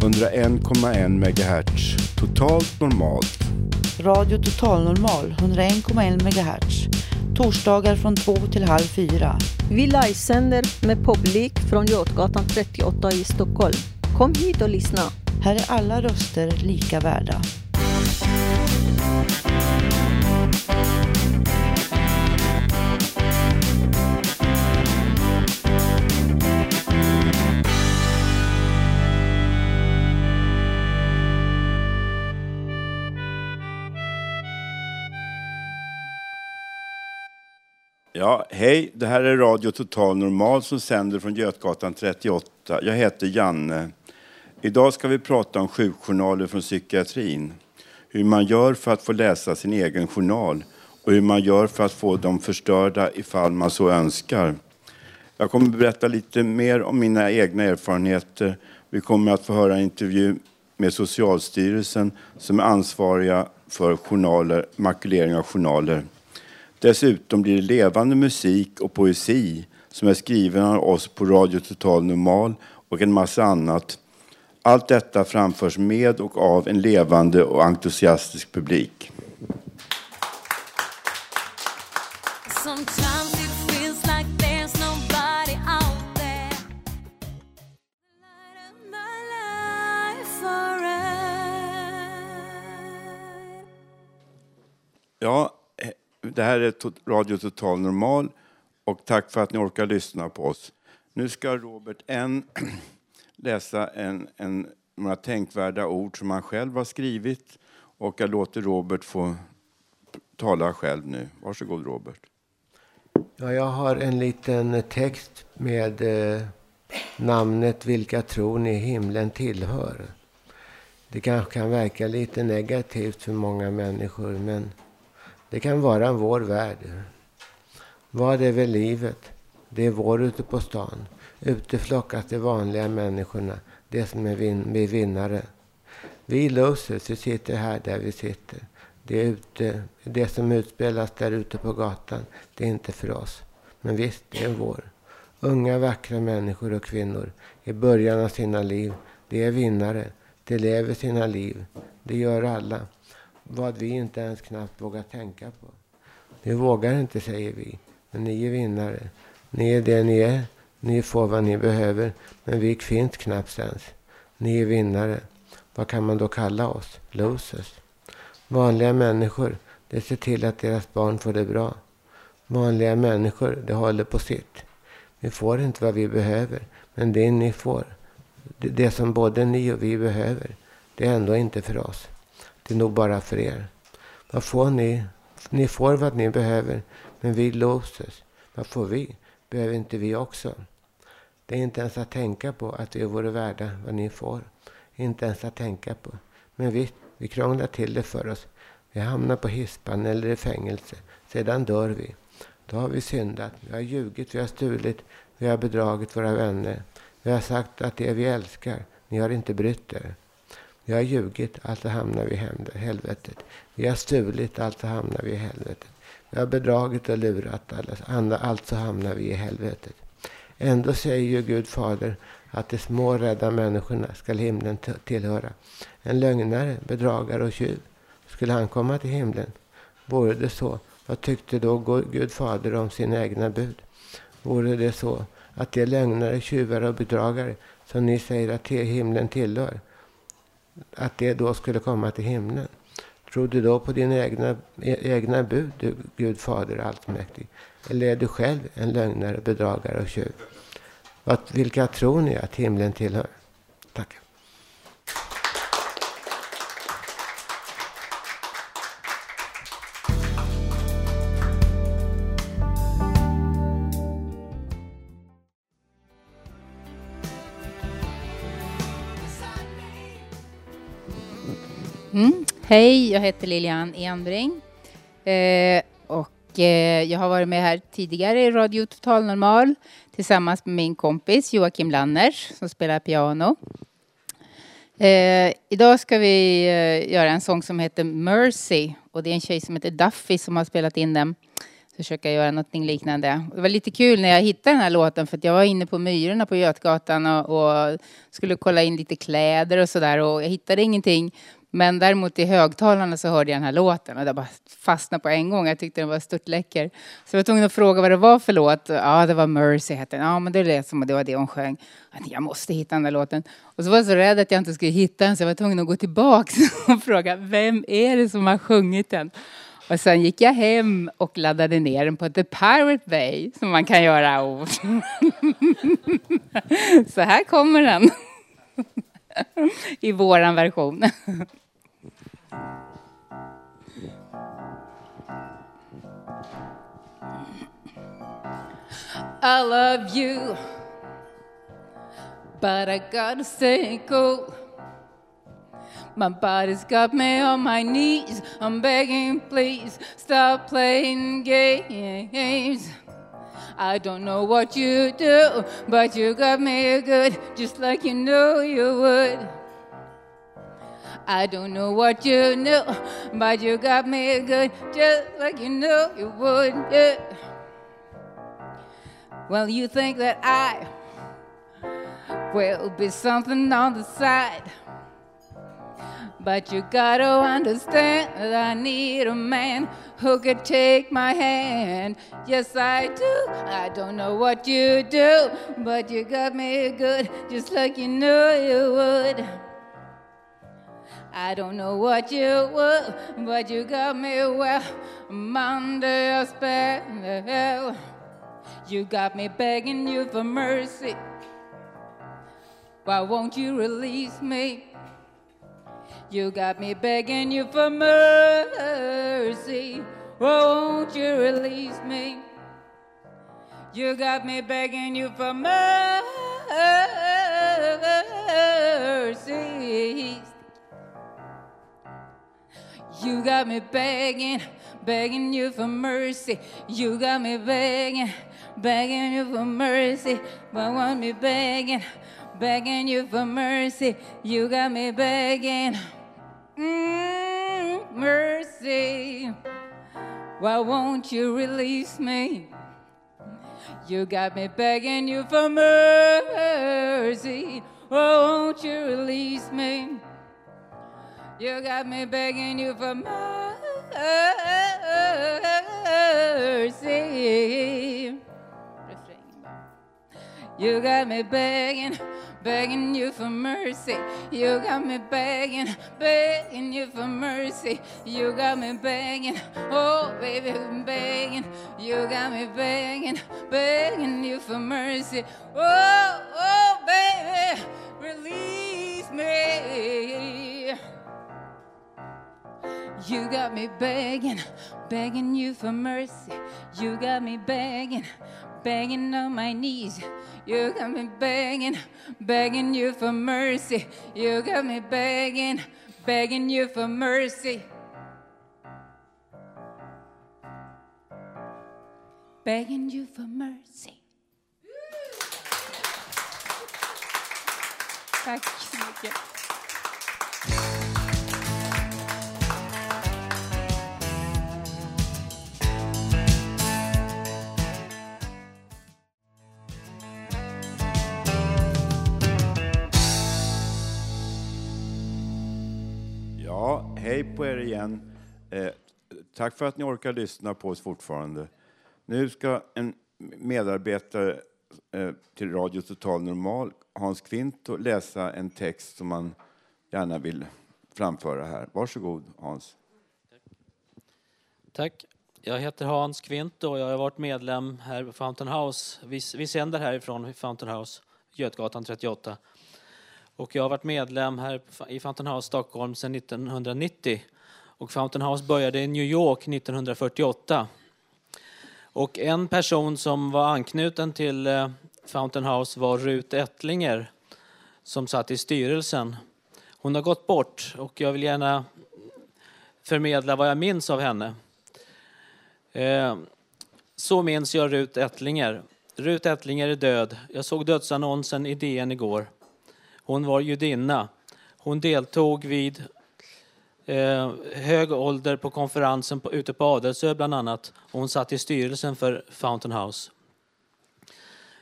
101,1 MHz. Totalt normalt. Radio Total Normal 101,1 MHz. Torsdagar från två till halv fyra. Vi livesänder med publik från Götgatan 38 i Stockholm. Kom hit och lyssna. Här är alla röster lika värda. Ja, hej, det här är Radio Total Normal som sänder från Götgatan 38. Jag heter Janne. Idag ska vi prata om sjukjournaler från psykiatrin. Hur man gör för att få läsa sin egen journal och hur man gör för att få dem förstörda ifall man så önskar. Jag kommer att berätta lite mer om mina egna erfarenheter. Vi kommer att få höra en intervju med Socialstyrelsen som är ansvariga för journaler, makulering av journaler. Dessutom blir det levande musik och poesi som är skriven av oss på Radio Total Normal och en massa annat. Allt detta framförs med och av en levande och entusiastisk publik. Det här är Radio Total Normal och tack för att ni orkar lyssna på oss. Nu ska Robert N läsa en, en, några tänkvärda ord som han själv har skrivit och jag låter Robert få tala själv nu. Varsågod Robert. Ja, jag har en liten text med eh, namnet Vilka tror ni himlen tillhör? Det kanske kan verka lite negativt för många människor, men det kan vara vår värld. Vad är väl livet? Det är vår ute på stan. Ute flockas de vanliga människorna, de som är vin- vi vinnare. Vi losers, vi sitter här där vi sitter. Det, är ute, det som utspelas där ute på gatan, det är inte för oss. Men visst, det är vår. Unga vackra människor och kvinnor i början av sina liv, de är vinnare. De lever sina liv. Det gör alla. Vad vi inte ens knappt vågar tänka på. Ni vågar inte, säger vi. Men ni är vinnare. Ni är det ni är. Ni får vad ni behöver. Men vi finns knappt ens. Ni är vinnare. Vad kan man då kalla oss? Losers. Vanliga människor, de ser till att deras barn får det bra. Vanliga människor, de håller på sitt. Vi får inte vad vi behöver, men det ni får, det, det som både ni och vi behöver, det är ändå inte för oss. Det är nog bara för er. Vad får ni? Ni får vad ni behöver, men vi låses. Vad får vi? Behöver inte vi också? Det är inte ens att tänka på att vi vore värda vad ni får. Inte ens att tänka på. Men visst, vi krånglar till det för oss. Vi hamnar på hispan eller i fängelse. Sedan dör vi. Då har vi syndat. Vi har ljugit, vi har stulit, vi har bedragit våra vänner. Vi har sagt att det vi älskar, ni har inte brytt er. Vi har ljugit, alltså hamnar vi i helvetet. Vi har stulit, alltså hamnar vi i helvetet. Vi har bedragit och lurat, alla- alltså hamnar vi i helvetet. Ändå säger ju Gud fader att de små rädda människorna skall himlen tillhöra. En lögnare, bedragare och tjuv, skulle han komma till himlen? Vore det så, vad tyckte då Gud fader om sina egna bud? Vore det så att de lögnare, tjuvar och bedragare som ni säger att himlen tillhör, att det då skulle komma till himlen? Tror du då på dina egna, e, egna bud, du Gud fader allsmäktig? Eller är du själv en lögnare, bedragare och tjuv? Vilka tror ni att himlen tillhör? Tack. Hej, jag heter Lilian Enbring. Eh, och eh, jag har varit med här tidigare i Radio Total Normal tillsammans med min kompis Joakim Lanners som spelar piano. Eh, idag ska vi eh, göra en sång som heter Mercy och det är en tjej som heter Duffy som har spelat in den. Försöka göra någonting liknande. Det var lite kul när jag hittade den här låten för att jag var inne på Myrorna på Götgatan och, och skulle kolla in lite kläder och sådär och jag hittade ingenting. Men däremot i högtalarna så hörde jag den här låten och det bara fastnade på en gång. Jag tyckte den var störtläcker. Så jag var tvungen att fråga vad det var för låt. Ja, det var Mercy hette den. Ja, men det lät som att det var det hon sjöng. Jag måste hitta den där låten. Och så var jag så rädd att jag inte skulle hitta den så jag var tvungen att gå tillbaks och fråga vem är det som har sjungit den? Och sen gick jag hem och laddade ner den på The Pirate Bay som man kan göra. så här kommer den. I våran version. I love you, but I gotta stay cool. My body's got me on my knees. I'm begging, please stop playing games. I don't know what you do, but you got me good, just like you know you would. I don't know what you knew, but you got me good, just like you knew you would. Yeah. Well, you think that I will be something on the side. But you gotta understand that I need a man who could take my hand. Yes, I do. I don't know what you do, but you got me good, just like you knew you would. I don't know what you would, but you got me well. I'm under your spell. You got me begging you for mercy. Why won't you release me? You got me begging you for mercy. Why Won't you release me? You got me begging you for mercy. You got me begging, begging you for mercy. You got me begging, begging you for mercy. But want me begging, begging you for mercy. You got me begging, mm, mercy. Why won't you release me? You got me begging you for mercy. Why won't you release me? You got me begging you for mercy. You got me begging, begging you for mercy. You got me begging, begging you for mercy. You got me begging, oh baby, begging. You got me begging, begging you for mercy. Oh, oh baby, release me. You got me begging, begging you for mercy. You got me begging, begging on my knees. You got me begging, begging you for mercy. You got me begging, begging you for mercy. Begging you for mercy. Så mycket. Hej på er igen. Eh, tack för att ni orkar lyssna på oss fortfarande. Nu ska en medarbetare eh, till Radio Total Normal, Hans Kvinto, läsa en text som man gärna vill framföra här. Varsågod, Hans. Tack. Jag heter Hans Kvinto. och jag har varit medlem här på Fountain House. Vi, vi sänder härifrån Fountain House, Götgatan 38. Och jag har varit medlem här i Fountain House Stockholm sedan 1990. Och Fountain House började i New York 1948. Och en person som var anknuten till eh, Fountain House var Rut Ettlinger som satt i styrelsen. Hon har gått bort och jag vill gärna förmedla vad jag minns av henne. Eh, så minns jag Rut Ettlinger. Rut Ettlinger är död. Jag såg dödsannonsen i DN igår. Hon var judinna. Hon deltog vid eh, hög ålder på konferensen på, ute på Adelsö bland annat. Och hon satt i styrelsen för Fountain House.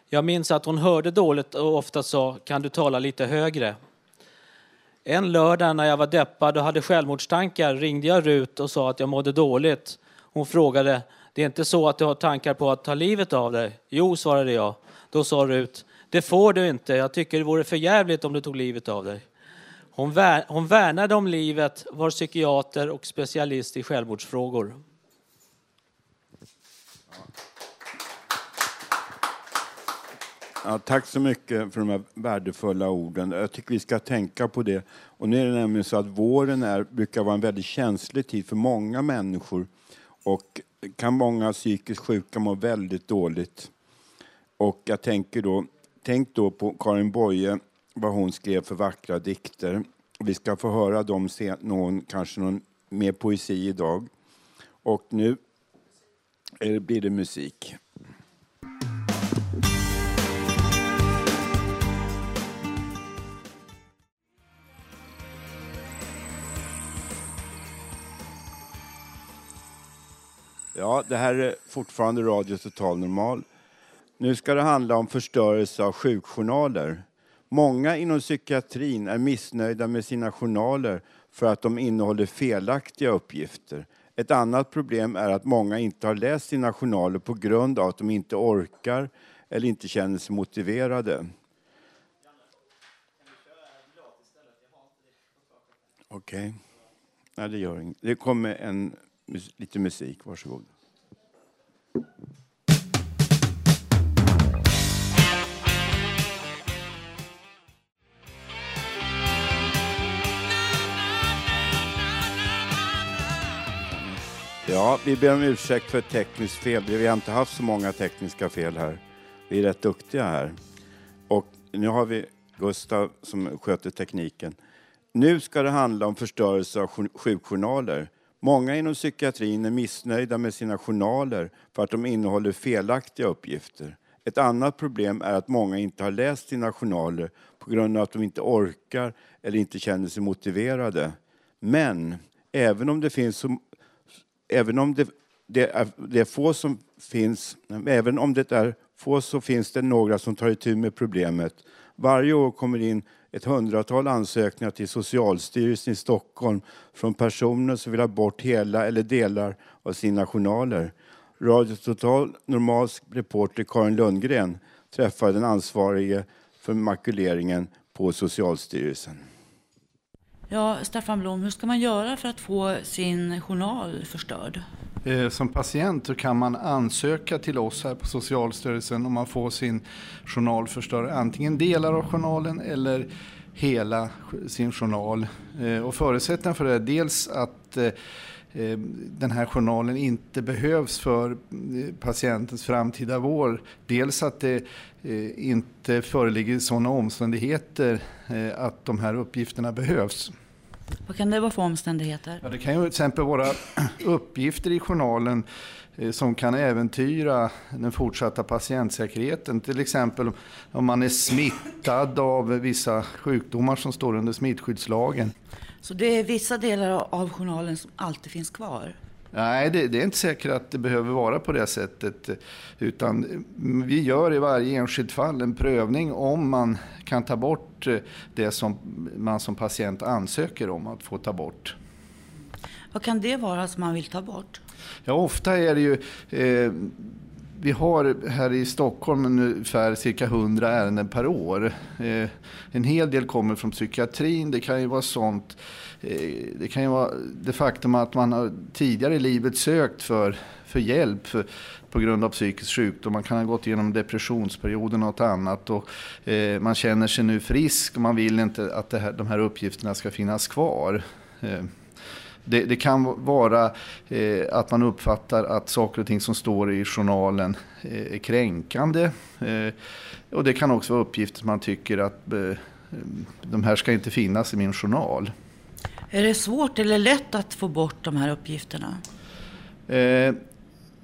Jag minns att hon hörde dåligt och ofta sa kan du tala lite högre. En lördag när jag var deppad och hade självmordstankar ringde jag Rut och sa att jag mådde dåligt. Hon frågade, det är inte så att du har tankar på att ta livet av dig? Jo, svarade jag. Då sa Rut, det får du inte. Jag tycker det vore för jävligt om du tog livet av dig. Hon, vär, hon värnade om livet, var psykiater och specialist i självmordsfrågor. Ja, tack så mycket för de här värdefulla orden. Jag tycker vi ska tänka på det. Och nu är det nämligen så att våren är, brukar vara en väldigt känslig tid för många människor. Och kan många psykiskt sjuka må väldigt dåligt. Och jag tänker då, tänk då på Karin Boye, vad hon skrev för vackra dikter. Vi ska få höra dem, sen, någon, kanske någon mer poesi idag. Och nu blir det musik. Ja, det här är fortfarande Radio Total Normal. Nu ska det handla om förstörelse av sjukjournaler. Många inom psykiatrin är missnöjda med sina journaler för att de innehåller felaktiga uppgifter. Ett annat problem är att många inte har läst sina journaler på grund av att de inte orkar eller inte känner sig motiverade. Okej. Okay. Nej, det gör inget. Det kommer en lite musik. Varsågod. Ja, vi ber om ursäkt för ett tekniskt fel. Vi har inte haft så många tekniska fel här. Vi är rätt duktiga här. Och nu har vi Gustav som sköter tekniken. Nu ska det handla om förstörelse av sjukjournaler. Många inom psykiatrin är missnöjda med sina journaler för att de innehåller felaktiga uppgifter. Ett annat problem är att många inte har läst sina journaler på grund av att de inte orkar eller inte känner sig motiverade. Men även om det finns även om det, det, är, det är få som finns, även om det är få så finns det några som tar itu med problemet. Varje år kommer in ett hundratal ansökningar till Socialstyrelsen i Stockholm från personer som vill ha bort hela eller delar av sina journaler. Radio Total Normals reporter Karin Lundgren träffade den ansvarige för makuleringen på Socialstyrelsen. Ja, Staffan Blom, hur ska man göra för att få sin journal förstörd? Eh, som patient kan man ansöka till oss här på Socialstyrelsen om man får sin journal förstörd. Antingen delar av journalen eller hela sin journal. Eh, och förutsättningen för det är dels att eh, den här journalen inte behövs för patientens framtida vård. Dels att det inte föreligger sådana omständigheter att de här uppgifterna behövs. Vad kan det vara för omständigheter? Ja, det kan ju till exempel vara uppgifter i journalen eh, som kan äventyra den fortsatta patientsäkerheten. Till exempel om man är smittad av vissa sjukdomar som står under smittskyddslagen. Så det är vissa delar av journalen som alltid finns kvar? Nej, det, det, är inte säkert att det behöver vara på det sättet. Utan vi gör i varje enskilt fall en prövning om man kan ta bort det som man som patient ansöker om att få ta bort. Vad kan det vara som man vill ta bort? Ja, ofta är det ju eh, vi har här i Stockholm ungefär cirka 100 ärenden per år. Eh, en hel del kommer från psykiatrin. Det kan ju vara sånt. Eh, det kan ju vara det faktum att man har tidigare i livet sökt för, för hjälp för, på grund av psykisk sjukdom. Man kan ha gått igenom depressionsperioden och något annat. Och, eh, man känner sig nu frisk och man vill inte att här, de här uppgifterna ska finnas kvar. Eh, det, det, kan vara eh, att man uppfattar att saker och ting som står i journalen eh, är kränkande. Eh, och det kan också vara uppgifter som man tycker att, eh, de här ska inte finnas i min journal. Är det svårt eller lätt att få bort de här uppgifterna? Eh,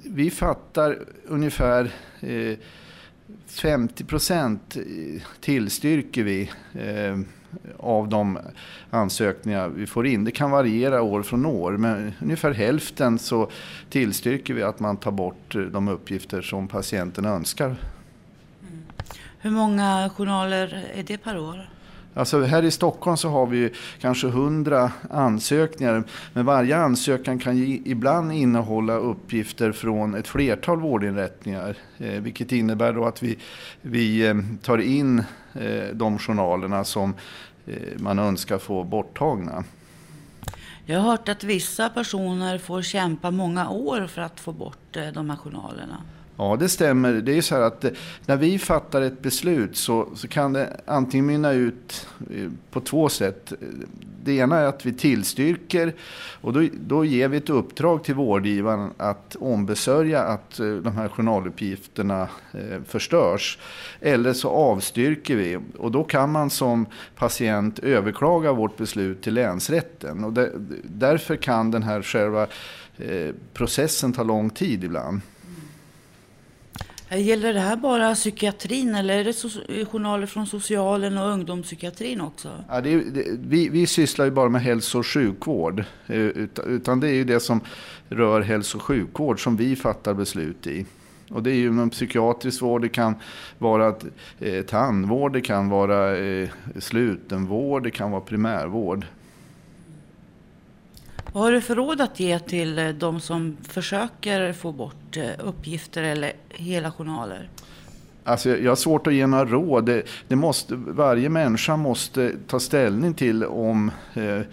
vi fattar ungefär eh, 50 procent tillstyrker vi av de ansökningar vi får in. Det kan variera år från år men ungefär hälften så tillstyrker vi att man tar bort eh, de uppgifter som patienten önskar. Mm. Hur många journaler är det per år? Alltså här i Stockholm så har vi kanske 100 ansökningar. Men varje ansökan kan ju ibland innehålla uppgifter från ett flertal vårdinrättningar. Eh, vilket innebär då att vi, vi eh, tar in eh, de journalerna som man önskar få borttagna. Jag har hört att vissa personer får kämpa många år för att få bort de här journalerna. Ja, det stämmer. Det är ju så här att eh, när vi fattar ett beslut så, så kan det antingen mynna ut eh, på två sätt. Det ena är att vi tillstyrker och då, då ger vi ett uppdrag till vårdgivaren att ombesörja att eh, de här journaluppgifterna förstörs. Eller så avstyrker vi och då kan man som patient överklaga vårt beslut till länsrätten. Och där, därför kan den här själva processen ta lång tid ibland. Eh, gäller det här bara psykiatrin eller är det journaler från socialen och ungdomspsykiatrin också? Ja, det är, det, vi, vi sysslar ju bara med hälso och sjukvård. Eh, utan det är ju det som rör hälso och sjukvård som vi fattar beslut i. Och det är ju inom psykiatrisk vård, det kan vara eh, tandvård, det kan vara eh, slutenvård, det kan vara primärvård. Vad har du för råd att ge till eh, de som försöker få bort eh, uppgifter eller hela journaler? Alltså, jag har svårt att ge några råd. Det, det måste, varje människa måste ta ställning till om eh, eh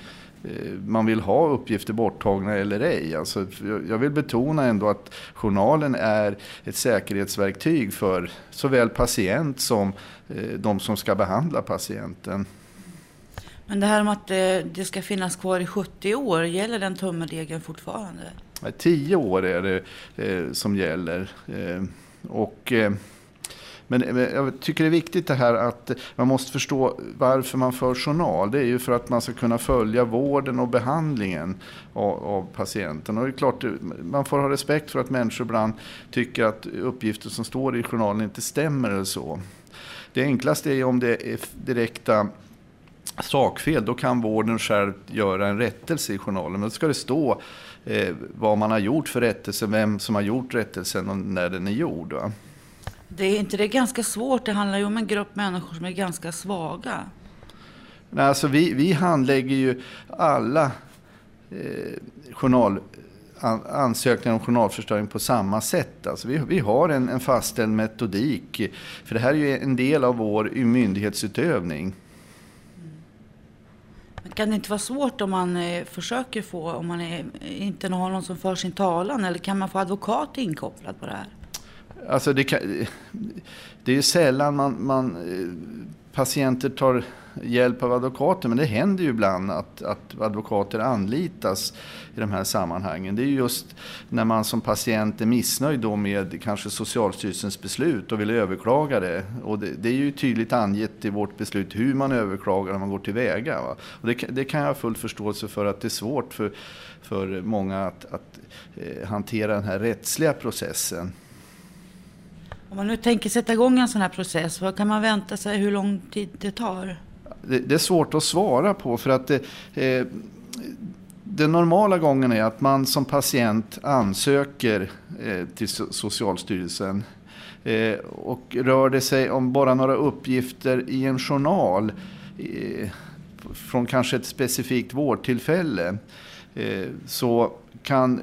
man vill ha uppgifter borttagna eller ej. Alltså, jag vill betona ändå att journalen är ett säkerhetsverktyg för såväl patient som de som ska behandla patienten. Men det här om att eh, det, ska finnas kvar i 70 år, gäller den tumregeln fortfarande? 10 år är det eh, som gäller. Eh, och, eh, eh, men jag tycker det är viktigt det här att man måste förstå varför man för journal. Det är ju för att man ska kunna följa vården och behandlingen av, av patienten. Och det är klart, man får ha respekt för att människor ibland tycker att uppgifter som står i journalen inte stämmer eller så. Det enklaste är om det är direkta sakfel, då kan vården själv göra en rättelse i journalen. Men då ska det stå eh, vad man har gjort för rättelse, vem som har gjort rättelsen och när den är gjord. Va? Det är inte det ganska svårt? Det handlar ju om en grupp människor som är ganska svaga. Nej, alltså vi, vi handlägger ju alla eh, journal, an, ansökningar om journalförstöring på samma sätt. Alltså vi, vi har en, en fastställd metodik. För det här är ju en del av vår myndighetsutövning. Kan det inte vara svårt om man eh, försöker få, om man är, inte har någon som för sin talan? Eller kan man få advokat inkopplad på det här? Alltså det, kan, det är ju sällan man, man, eh, patienter tar hjälp av advokater. Men det händer ju ibland att, att advokater anlitas i de här sammanhangen. Det är just när man som patient är missnöjd då med kanske Socialstyrelsens beslut och vill överklaga det. Och det, det är ju tydligt angett i vårt beslut hur man överklagar när man går tillväga. Va? Och det, det kan jag ha full förståelse för att det är svårt för, för många att, att eh, hantera den här rättsliga processen. Om man nu tänker sätta igång en sån här process, vad kan man vänta sig hur lång tid det tar? Det, det är svårt att svara på för att det, eh, den normala gången är att man som patient ansöker eh, till Socialstyrelsen. Eh, och rör det sig om bara några uppgifter i en journal eh, från kanske ett specifikt vårdtillfälle eh, så kan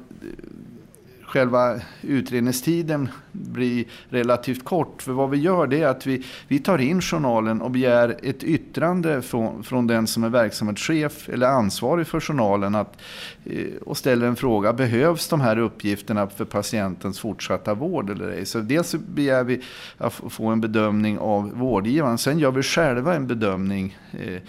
själva utredningstiden blir relativt kort. För vad vi gör det är att vi, vi tar in journalen och begär ett yttrande från, från den som är verksamhetschef eller ansvarig för journalen att, eh, och ställer en fråga. Behövs de här uppgifterna för patientens fortsatta vård eller ej? Så dels begär vi att få en bedömning av vårdgivaren. Sen gör vi själva en bedömning. Eh,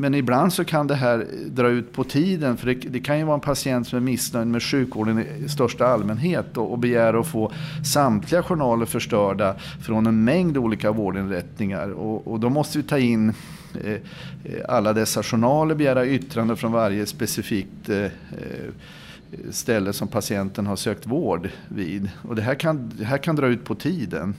men ibland så kan det här dra ut på tiden. För det, det kan ju vara en patient som är missnöjd med sjukvården i största allmänhet och, och begär att få samtliga journaler förstörda från en mängd olika vårdinrättningar. Och, och då måste vi ta in eh, eh alla dessa journaler, begära yttrande från varje specifikt eh, eh, ställe som patienten har sökt vård vid. Och det här kan, det här kan dra ut på tiden.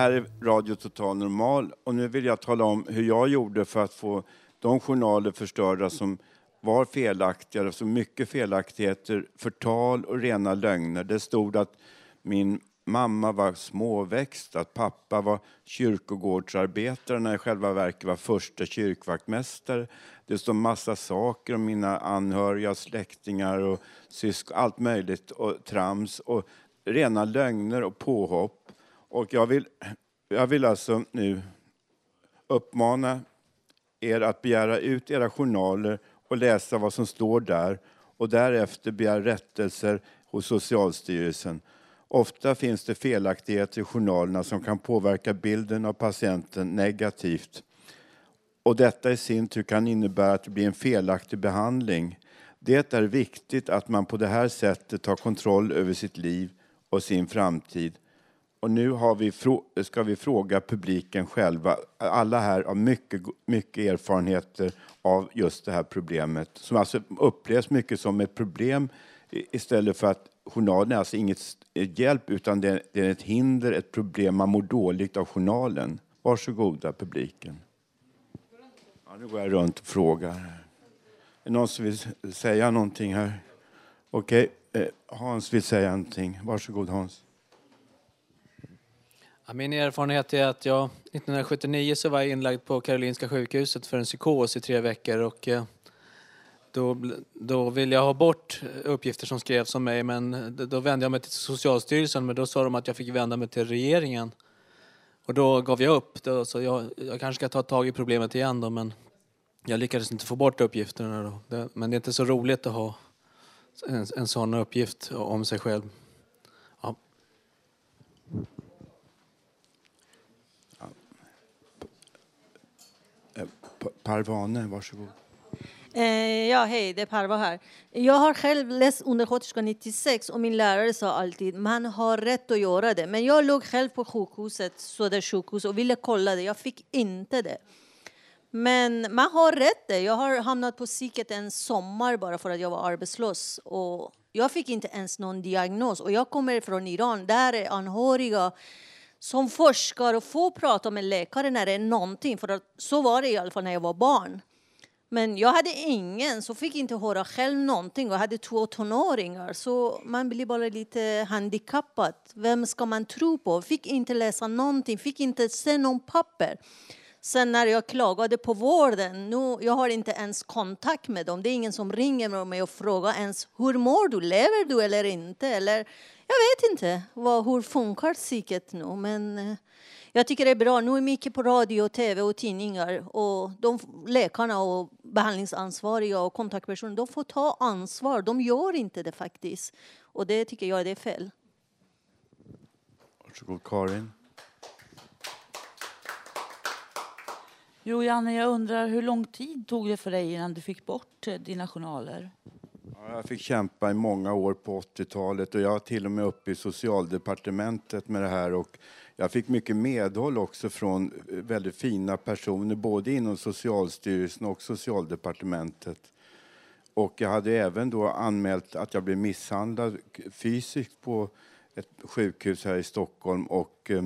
Här är Radio Total Normal och nu vill jag tala om hur jag gjorde för att få de journaler förstörda som var felaktiga, så mycket felaktigheter, förtal och rena lögner. Det stod att min mamma var småväxt, att pappa var kyrkogårdsarbetare när jag själva verket var första kyrkvaktmästare. Det stod massa saker om mina anhöriga, släktingar och syskon, allt möjligt och trams och rena lögner och påhopp. Och jag vill, jag vill alltså nu uppmana er att begära ut era journaler och läsa vad som står där och därefter begära rättelser hos Socialstyrelsen. Ofta finns det felaktigheter i journalerna som kan påverka bilden av patienten negativt. Och detta i sin tur kan innebära att det blir en felaktig behandling. Det är viktigt att man på det här sättet tar kontroll över sitt liv och sin framtid. Och nu har vi, ska vi fråga publiken själva. Alla här har mycket, mycket erfarenheter av just det här problemet. Som alltså upplevs mycket som ett problem i- istället för att journalen är alltså inget hjälp utan det är, det är ett hinder, ett problem. Man mår dåligt av journalen. Varsågoda publiken. Ja, nu går jag runt och frågar. Är det någon som vill säga någonting här? Okej, okay. Hans vill säga någonting. Varsågod Hans. Ja, min erfarenhet är att jag 1979 så var jag inlagd på Karolinska sjukhuset för en psykos i tre veckor och eh, då, då ville jag ha bort uppgifter som skrevs om mig men då vände jag mig till Socialstyrelsen men då sa de att jag fick vända mig till regeringen. Och då gav jag upp. Då, så jag, jag kanske ska ta tag i problemet igen då men jag lyckades inte få bort uppgifterna då. Det, men det är inte så roligt att ha en, en sån uppgift om sig själv. Ja. Eh, Pa- Parvane, varsågod. Eh, ja, hej, det är Parva här. Jag har själv läst undersköterska 96 och min lärare sa alltid man har rätt att göra det. Men jag låg själv på sjukhuset, Södra sjukhus, och ville kolla det. Jag fick inte det. Men man har rätt det. Jag har hamnat på psyket en sommar bara för att jag var arbetslös. Och jag fick inte ens någon diagnos. Och jag kommer från Iran. Där är anhöriga som forskare, och få prata med läkare när det är någonting. För att så var det i alla fall när jag var barn. Men jag hade ingen, så fick inte höra själv någonting. Jag hade två tonåringar, så man blir bara lite handikappad. Vem ska man tro på? Fick inte läsa någonting, fick inte se någon papper. Sen när jag klagade på vården, nu, jag har inte ens kontakt med dem. Det är ingen som ringer mig och frågar ens hur mår du, lever du eller inte? Eller, jag vet inte vad, hur funkar psyket nu. Men eh, jag tycker det är bra. Nu är mycket på radio, tv och tidningar. Och de läkarna och behandlingsansvariga och kontaktpersoner, de får ta ansvar. De gör inte det faktiskt. Och det tycker jag det är fel. Varsågod Karin. Jo, Janne, jag undrar hur lång tid tog det för dig innan du fick bort eh, dina journaler? Ja, jag fick kämpa i många år på 80-talet och jag var till och med uppe i socialdepartementet med det här och jag fick mycket medhåll också från eh, väldigt fina personer både inom Socialstyrelsen och Socialdepartementet. Och jag hade även då anmält att jag blev misshandlad fysiskt på ett sjukhus här i Stockholm och eh,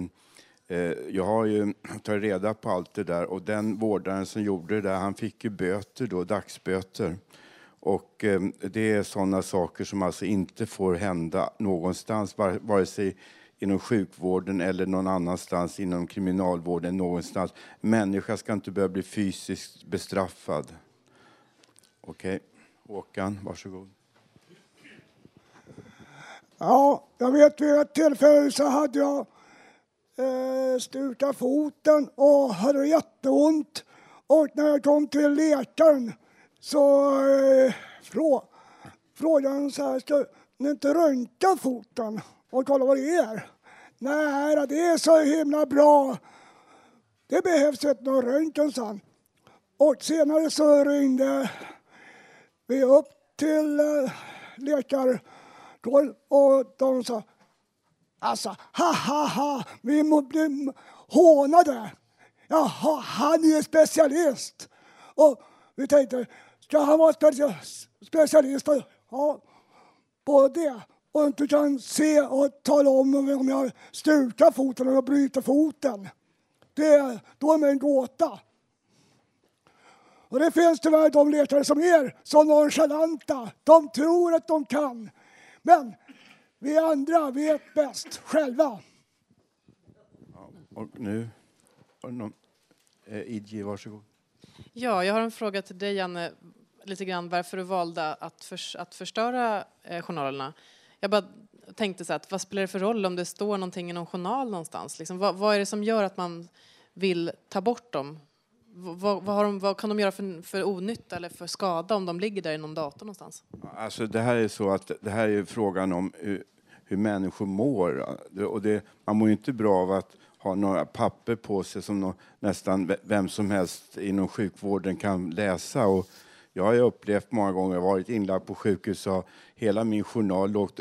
Eh, jag har ju tagit reda på allt det där och den vårdaren som gjorde det där han fick ju böter då, dagsböter. Och eh, det är sådana saker som alltså inte får hända någonstans, vare sig inom sjukvården eller någon annanstans inom kriminalvården någonstans. Människa ska inte behöva bli fysiskt bestraffad. Okej, Håkan, varsågod. Ja, jag vet vid ett tillfälle så hade jag eh, foten och hade jätteont. Och när jag kom till läkaren så eh, frå, frågade han så här, ska ni inte röntga foten och kolla vad det är? Nej, det är så himla bra. Det behövs inte någon röntgen, sa han. Och senare så ringde vi upp till eh, läkarkåren och de sa Alltså, ha ha ha, vi må bli hånade. Jaha, han är specialist. Och vi tänkte, ska han vara specialist ja, på det och inte kan se och tala om om jag stukar foten eller bryter foten. Det, då är man en gåta. Och det finns tyvärr de läkare som är så nonchalanta. De tror att de kan. Men vi andra vet bäst själva. Och nu... har någon- Eh, Idje, varsågod. Ja, jag har en fråga till dig, Janne. Lite grann varför du valde att, förs- att förstöra eh, journalerna. Jag bara tänkte så här, att vad spelar det för roll om det står någonting i någon journal någonstans? Liksom, vad, vad är det som gör att man vill ta bort dem? Vad, vad, har de, vad kan de göra för, för onytta eller för skada om de ligger där i någon dator någonstans? Alltså det här är så att det här är frågan om hur, människor mår. Och det, man mår ju inte bra av att ha några papper på sig som nå- nästan vem som helst inom sjukvården kan läsa. Och jag har ju upplevt många gånger, jag har varit inlagd på sjukhus och hela min journal lågt,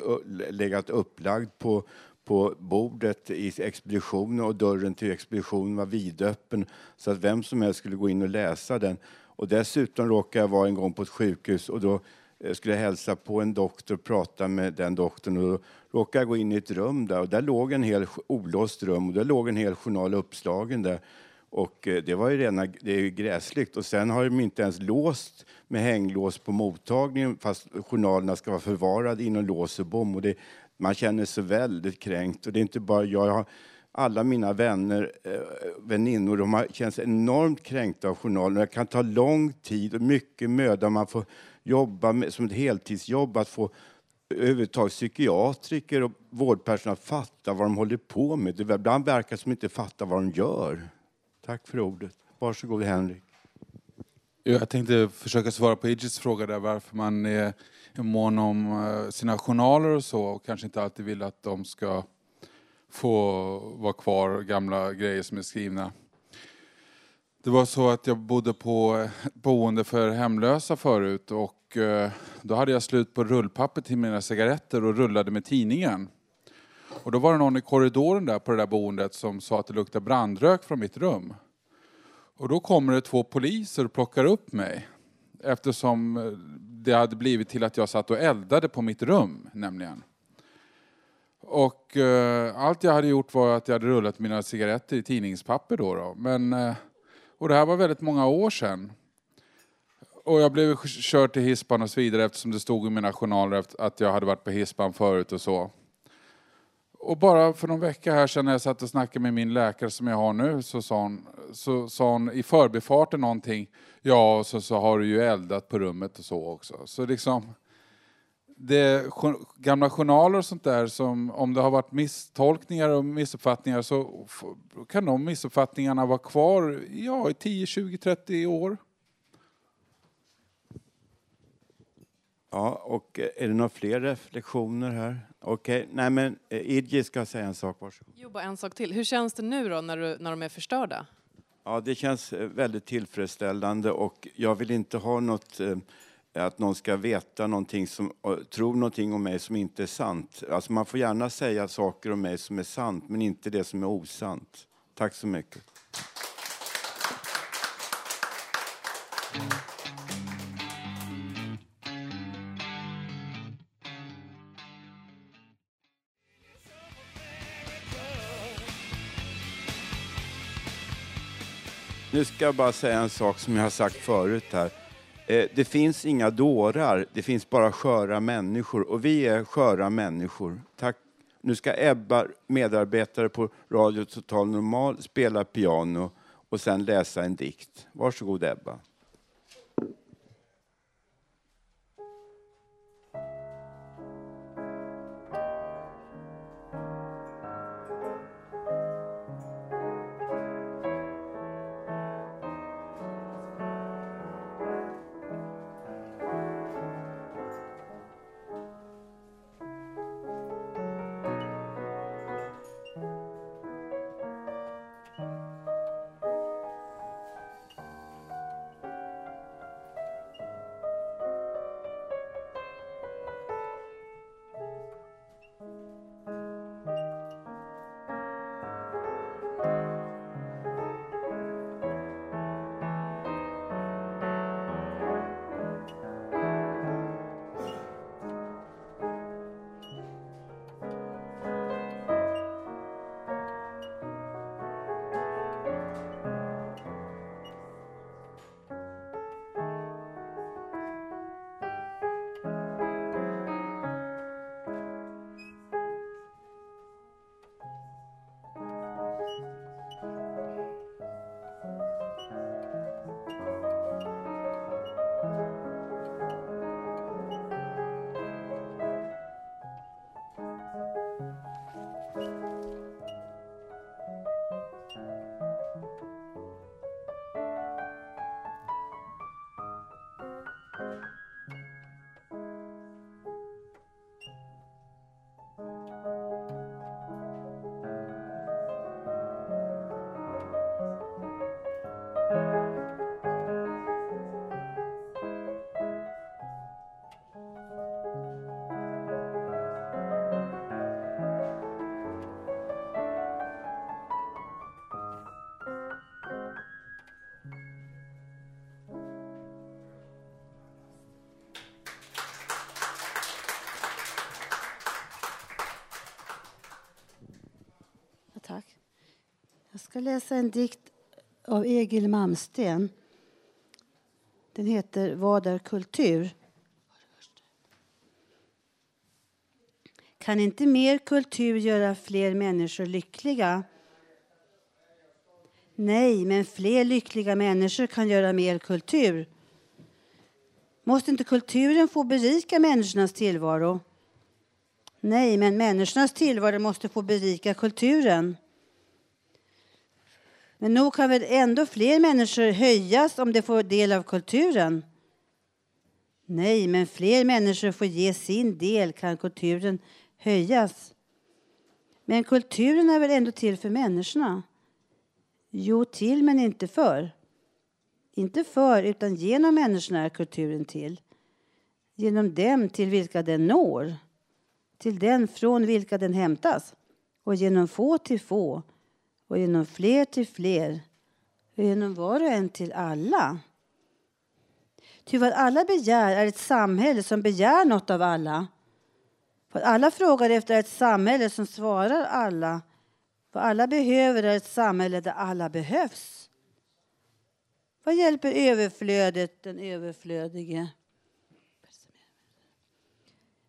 legat upplagd på, på bordet i expeditionen och dörren till expeditionen var vidöppen så att vem som helst skulle gå in och läsa den. Och dessutom råkade jag vara en gång på ett sjukhus och då eh, skulle jag hälsa på en doktor och prata med den doktorn och då råkade gå in i ett rum där och där låg en hel olåst rum och där låg en hel journal uppslagen där. Och eh, det var ju rena, det är ju gräsligt. Och sen har de inte ens låst med hänglås på mottagningen fast journalerna ska vara förvarade inom lås och bom. Och det, man känner sig väldigt kränkt. Och det är inte bara jag. jag har, alla mina vänner, eh, väninnor, de har känts enormt kränkta av journalen. Det kan ta lång tid och mycket möda. Man får jobba med, som ett heltidsjobb att få överhuvudtaget psykiatriker och vårdpersonal fattar vad de håller på med. Det ibland verkar det som de inte fattar vad de gör. Tack för ordet. Varsågod Henrik. Jag tänkte försöka svara på Idris fråga där varför man är mån om eh, sina journaler och så och kanske inte alltid vill att de ska få vara kvar, gamla grejer som är skrivna. Det var så att jag bodde på boende för hemlösa förut och eh, då hade jag slut på rullpapper till mina cigaretter och rullade med tidningen. Och då var det någon i korridoren där på det där boendet som sa att det luktade brandrök från mitt rum. Och då kommer det två poliser och plockar upp mig. Eftersom eh, det hade blivit till att jag satt och eldade på mitt rum, nämligen. Och eh, allt jag hade gjort var att jag hade rullat mina cigaretter i tidningspapper då. då. Men, eh, och det här var väldigt många år sedan. Och jag blev körd till hispan och så vidare eftersom det stod i mina journaler att jag hade varit på hispan förut och så. Och bara för någon vecka här sedan när jag satt och snackade med min läkare som jag har nu så sa hon, så sa hon i förbifarten någonting. Ja, och så, så har du ju eldat på rummet och så också. Så liksom, det, gamla journaler och sånt där som om det har varit misstolkningar och missuppfattningar så kan de missuppfattningarna vara kvar ja, i 10, 20, 30 år. Ja, och eh, är det några fler reflektioner här? Okej, nej men eh, Idje ska säga en sak, varsågod. Jo, bara en sak till. Hur känns det nu då när, du, när de är förstörda? Ja, det känns eh, väldigt tillfredsställande och jag vill inte ha något eh, att någon ska veta någonting som, och tro någonting om mig som inte är sant. Alltså man får gärna säga saker om mig som är sant, men inte det som är osant. Tack så mycket. Nu ska jag bara säga en sak som jag har sagt förut här. Eh, det finns inga dårar, det finns bara sköra människor och vi är sköra människor. Tack. Nu ska Ebba, medarbetare på Radio Total Normal, spela piano och sen läsa en dikt. Varsågod Ebba. Ska läsa en dikt av Egil Malmsten. Den heter Vad är kultur? Kan inte mer kultur göra fler människor lyckliga? Nej, men fler lyckliga människor kan göra mer kultur. Måste inte kulturen få berika människornas tillvaro? Nej, men människornas tillvaro måste få berika kulturen. Men nog kan väl ändå fler människor höjas om de får del av kulturen? Nej, men fler människor får ge sin del kan kulturen höjas. Men kulturen är väl ändå till för människorna? Jo, till men inte för. Inte för, utan genom människorna är kulturen till. Genom dem till vilka den når. Till den från vilka den hämtas. Och genom få till få. Och genom fler till fler. Och genom var och en till alla. Ty vad alla begär är ett samhälle som begär något av alla. Vad alla frågar efter är ett samhälle som svarar alla. Vad alla behöver är ett samhälle där alla behövs. Vad hjälper överflödet den överflödige?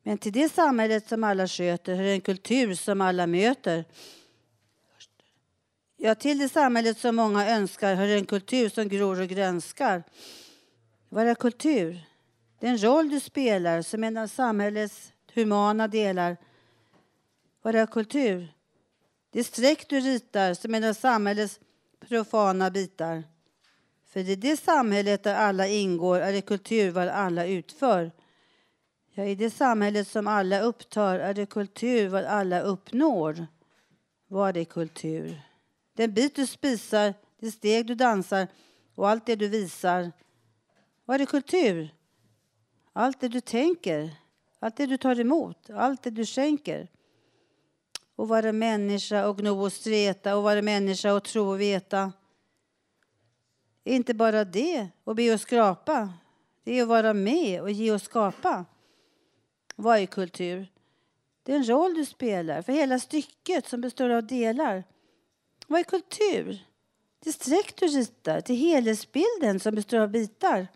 Men till det samhället som alla sköter hör en kultur som alla möter. Ja, till det samhället som många önskar hör en kultur som gror och grönskar. Vad är kultur? Den roll du spelar som en av samhällets humana delar. Vad är kultur? Det streck du ritar som en av samhällets profana bitar. För i det samhället där alla ingår är det kultur vad alla utför. Ja, i det samhället som alla upptar är det kultur vad alla uppnår. Vad är kultur? Den bit du spisar, det steg du dansar och allt det du visar. Vad är kultur? Allt det du tänker, allt det du tar emot, allt det du skänker. Och vara människa och gno och streta och vara människa och tro och veta. Inte bara det, och be och skrapa. Det är att vara med och ge och skapa. Vad är kultur? Det är en roll du spelar för hela stycket som består av delar. Vad är kultur? Det är streck du ritar till helhetsbilden som består av bitar.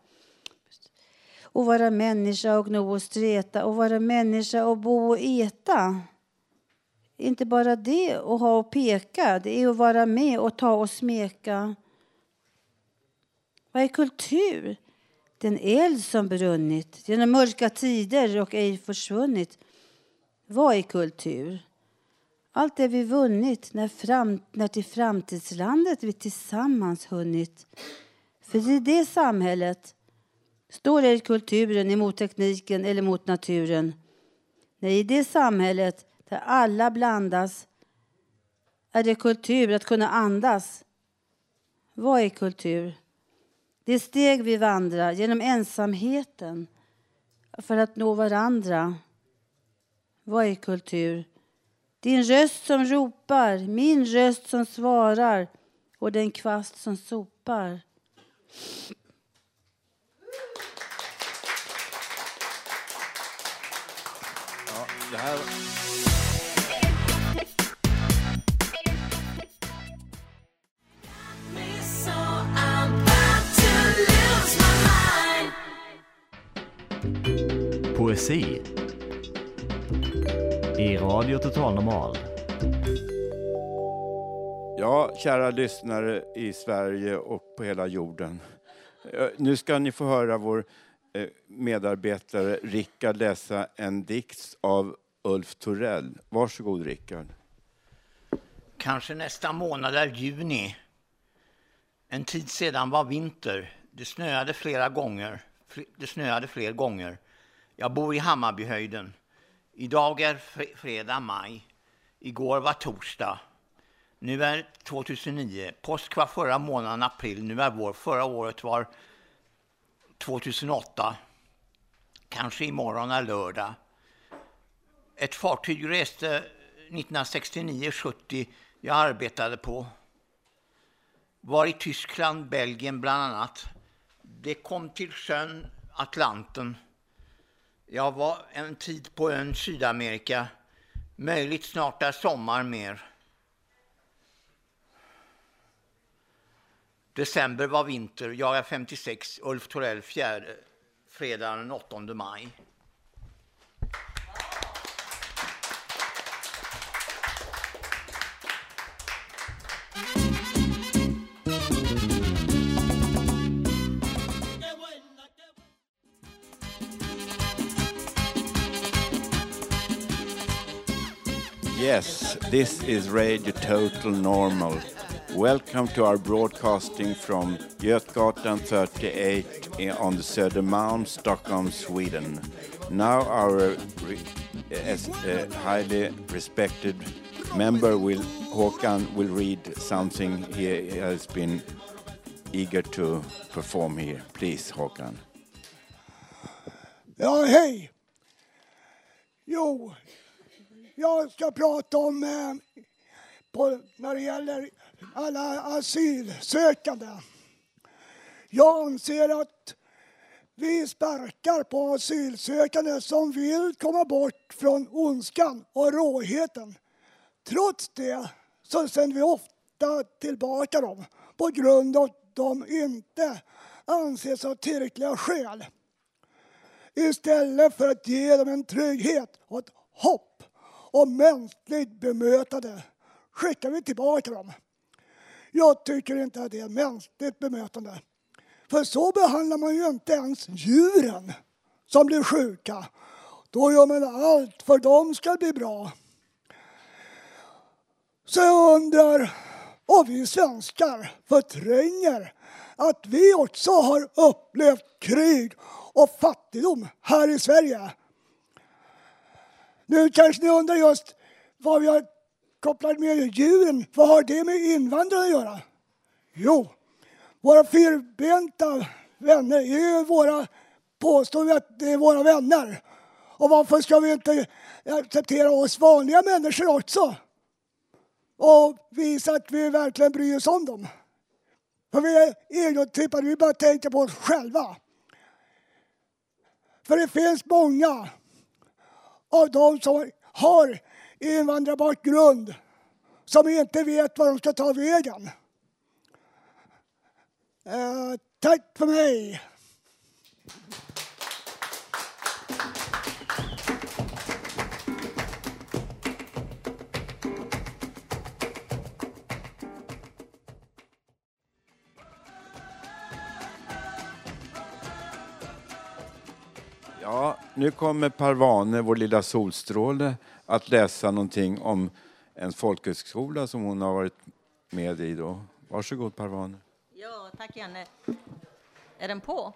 Och vara människa och gno och streta och vara människa och bo och äta. Inte bara det att ha och peka, det är att vara med och ta och smeka. Vad är kultur? Den eld som brunnit genom mörka tider och ej försvunnit. Vad är kultur? Allt det vi vunnit när, fram, när till framtidslandet vi tillsammans hunnit. För i det samhället står ej kulturen emot tekniken eller mot naturen. Nej, i det samhället där alla blandas är det kultur att kunna andas. Vad är kultur? Det steg vi vandrar genom ensamheten för att nå varandra. Vad är kultur? Din röst som ropar, min röst som svarar och den kvast som sopar. Ja, det här... Poesi i Radio Total Normal. Ja, kära lyssnare i Sverige och på hela jorden. Eh, Nu ska ni få höra vår eh, medarbetare Rickard läsa en dikt av Ulf Torell. Varsågod Rickard. Kanske nästa månad är juni. En tid sedan var vinter. Det snöade flera gånger. Det snöade fler gånger. Jag bor i Hammarbyhöjden. Idag är fredag maj. Igår var torsdag. Nu är 2009. Påsk var förra månaden april. Nu är vår. Förra året var 2008. Kanske imorgon är lördag. Ett fartyg reste 1969-70 jag arbetade på. Var i Tyskland, Belgien bland annat. Det kom till sjön Atlanten. Jag var en tid på ön Sydamerika, möjligt snart är sommar mer. December var vinter, jag är 56, Ulf Torell fjärde, fredagen den 8 maj. Yes, this is Radio Total Normal. Welcome to our broadcasting from Götgatan 38 on the Södermalm, Stockholm, Sweden. Now our re- as, uh, highly respected member will Håkan will read something he has been eager to perform here. Please, Håkan. Ja, hej! Jo, jag ska prata om eh, på, när det gäller alla asylsökande. Jag anser att vi sparkar på asylsökande som vill komma bort från ondskan och råheten. Trots det så sänder vi ofta tillbaka dem på grund av att de inte anses ha tillräckliga skäl. Istället för att ge dem en trygghet och ett hopp och mänskligt bemötande skickar vi tillbaka dem. Jag tycker inte att det är mänskligt bemötande. För så behandlar man ju inte ens djuren som blir sjuka. Då gör man allt för att de ska bli bra. Så jag undrar om vi svenskar förtränger att vi också har upplevt krig och fattigdom här i Sverige. Nu kanske ni undrar just vad vi har kopplat med djuren. Vad har det med invandrare att göra? Jo, våra fyrbenta vänner är ju våra, påstår vi att det är våra vänner. Och varför ska vi inte acceptera oss vanliga människor också? Och visa att vi verkligen bryr oss om dem. För vi är egotrippade, vi bara tänker på oss själva. För det finns många av dem som har invandrarbakgrund som inte vet var de ska ta vägen. Eh, tack för mig. Nu kommer Parvane, vår lilla solstråle, att läsa någonting om en folkhögskola som hon har varit med i. Då. Varsågod Parvane. Ja, tack Janne. Är den på?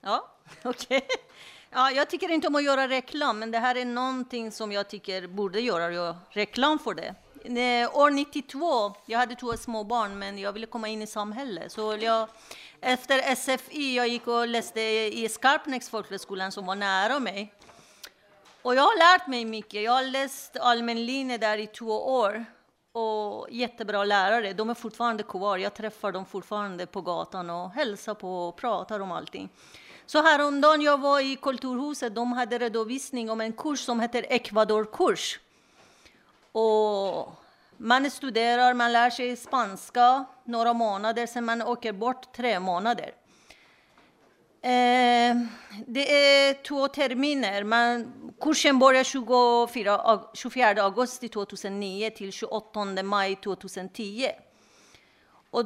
Ja, okej. Ja, jag tycker inte om att göra reklam, men det här är någonting som jag tycker borde göra reklam för det. Eh, år 92, jag hade två små barn, men jag ville komma in i samhället. Så jag, efter SFI, jag gick och läste i Skarpnäcks folkhögskolan som var nära mig. Och jag har lärt mig mycket. Jag har läst allmän linje där i två år. Och jättebra lärare. De är fortfarande kvar. Jag träffar dem fortfarande på gatan och hälsar på och pratar om allting. Så häromdagen jag var i Kulturhuset, de hade redovisning om en kurs som heter Ecuador-kurs. Och man studerar, man lär sig spanska några månader, sen man åker bort tre månader. Eh, det är två terminer. Man, kursen börjar 24, 24 augusti 2009 till 28 maj 2010. Och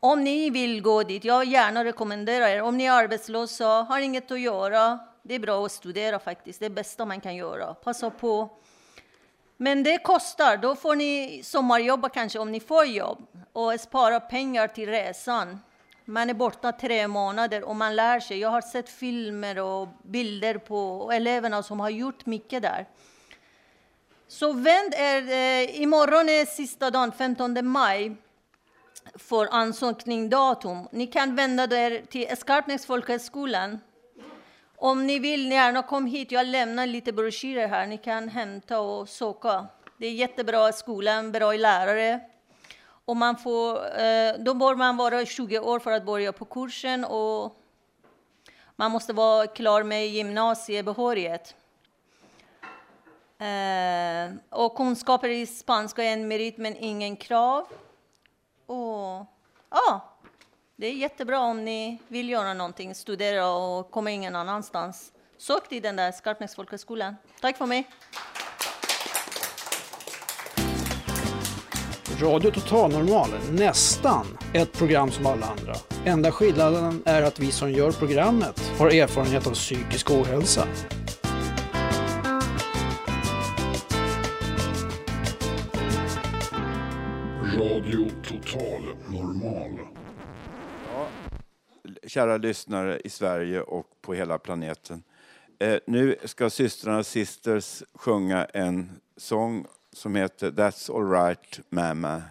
om ni vill gå dit, jag gärna rekommenderar er. Om ni är arbetslösa, har inget att göra, det är bra att studera faktiskt. Det är det bästa man kan göra. Passa på. Men det kostar. Då får ni sommarjobba kanske om ni får jobb och spara pengar till resan. Man är borta tre månader och man lär sig. Jag har sett filmer och bilder på eleverna som har gjort mycket där. Så vänd er. Eh, imorgon är sista dagen, 15 maj, för ansökningsdatum. Ni kan vända er till Skarpnäcks folkhögskolan. Om ni vill, gärna kom hit. Jag lämnar lite broschyrer här. Ni kan hämta och söka. Det är jättebra skolan, bra lärare. Och man får, eh, då bör man vara 20 år för att börja på kursen och man måste vara klar med gymnasiebehörighet. Eh, och kunskaper i spanska är en merit men ingen krav. Och, ja, det är jättebra om ni vill göra någonting, studera och komma ingen annanstans. Sök till den där Skarpnäcks folkhögskolan. Tack för mig. Radio Total Normal, nästan ett program som alla andra. Enda skillnaden är att vi som gör programmet har erfarenhet av psykisk ohälsa. Radio Total kära lyssnare i Sverige och på hela planeten. Eh, nu ska systrarna Sisters sjunga en sång som heter That's alright mamma.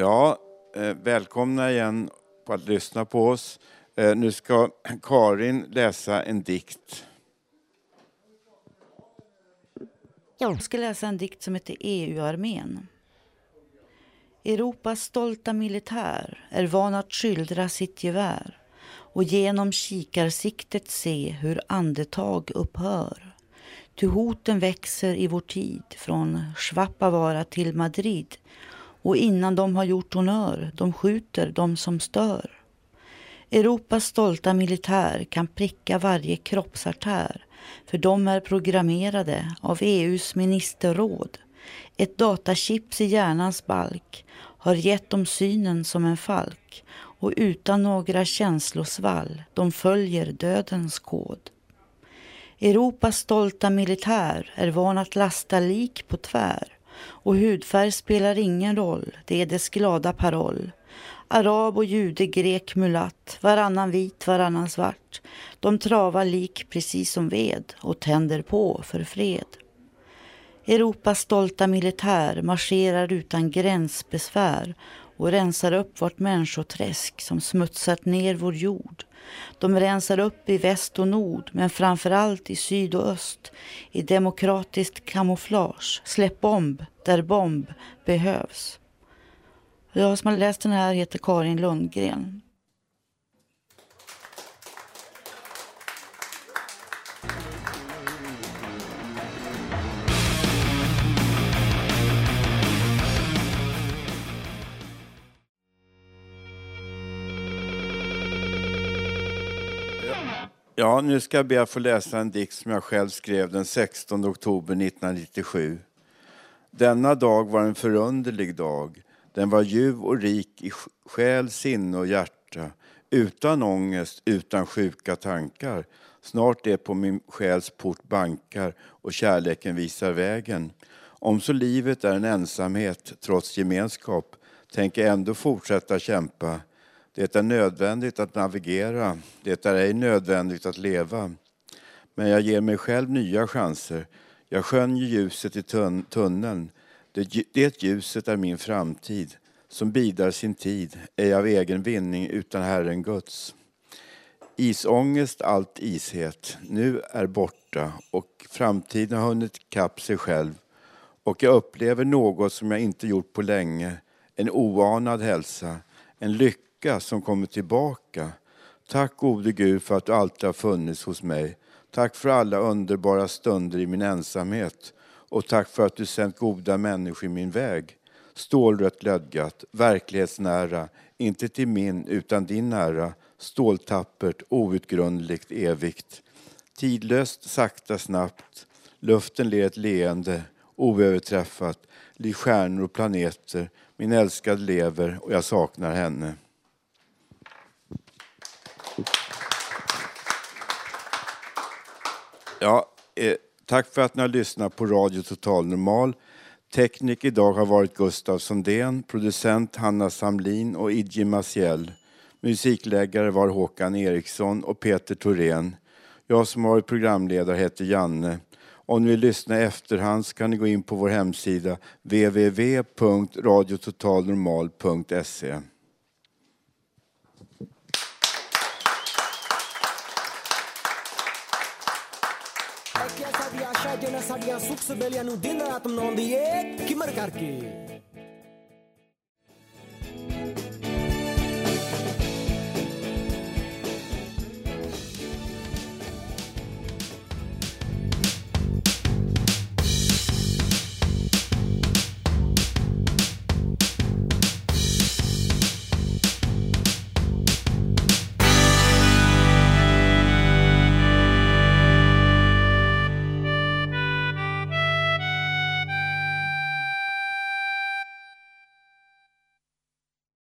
Ja, eh, välkomna igen på att lyssna på oss. Eh, nu ska Karin läsa en dikt. Jag ska läsa en dikt som heter EU-armén. Europas stolta militär är van att skildra sitt gevär och genom kikarsiktet se hur andetag upphör. Ty hoten växer i vår tid från Svappavaara till Madrid och innan de har gjort honör, de skjuter de som stör. Europas stolta militär kan pricka varje kroppsartär för de är programmerade av EUs ministerråd. Ett datachips i hjärnans balk har gett dem synen som en falk och utan några känslosvall, de följer dödens kod. Europas stolta militär är van att lasta lik på tvär och hudfärg spelar ingen roll, det är dess glada paroll. Arab och jude, grek, mulatt, varannan vit, varannan svart. De travar lik precis som ved och tänder på för fred. Europas stolta militär marscherar utan gränsbesvär och rensar upp vårt människoträsk som smutsat ner vår jord. De rensar upp i väst och nord, men framför allt i syd och öst i demokratiskt kamouflage. Släpp bomb där bomb behövs. Jag som har läst den här heter Karin Lundgren. Ja, nu ska jag be att få läsa en dikt som jag själv skrev den 16 oktober 1997. Denna dag var en förunderlig dag. Den var ljuv och rik i själ, sinne och hjärta. Utan ångest, utan sjuka tankar. Snart är på min själs port bankar och kärleken visar vägen. Om så livet är en ensamhet trots gemenskap tänker jag ändå fortsätta kämpa. Det är nödvändigt att navigera, det är ej nödvändigt att leva. Men jag ger mig själv nya chanser. Jag skönjer ljuset i tun tunneln. Det, det ljuset är min framtid, som bidar sin tid, ej av egen vinning utan Herren Guds. Isångest, allt ishet, nu är borta och framtiden har hunnit kapp sig själv och jag upplever något som jag inte gjort på länge, en oanad hälsa, en lycka som kommer tillbaka. Tack gode Gud för att du alltid har funnits hos mig. Tack för alla underbara stunder i min ensamhet och tack för att du sänt goda människor i min väg. Stålrött glödgat, verklighetsnära, inte till min utan din ära, ståltappert, outgrundligt, evigt. Tidlöst, sakta, snabbt, luften ler ett leende, oöverträffat, Lik stjärnor och planeter. Min älskade lever och jag saknar henne. Ja, eh, tack för att ni har lyssnat på Radio Total Normal. Teknik idag har varit Gustav Sondén, producent Hanna Samlin och Idje Maciel. Musikläggare var Håkan Eriksson och Peter Thorén. Jag som har varit programledare heter Janne. Om ni vill lyssna i efterhand så kan ni gå in på vår hemsida www.radiototalnormal.se. ਸਵੇਲੀਆਂ ਨੂੰ ਦਿਨ ਰਾਤ ਮਨਾਉਂਦੀ ਏ। ਕਿਮਰ ਕਰਕੇ।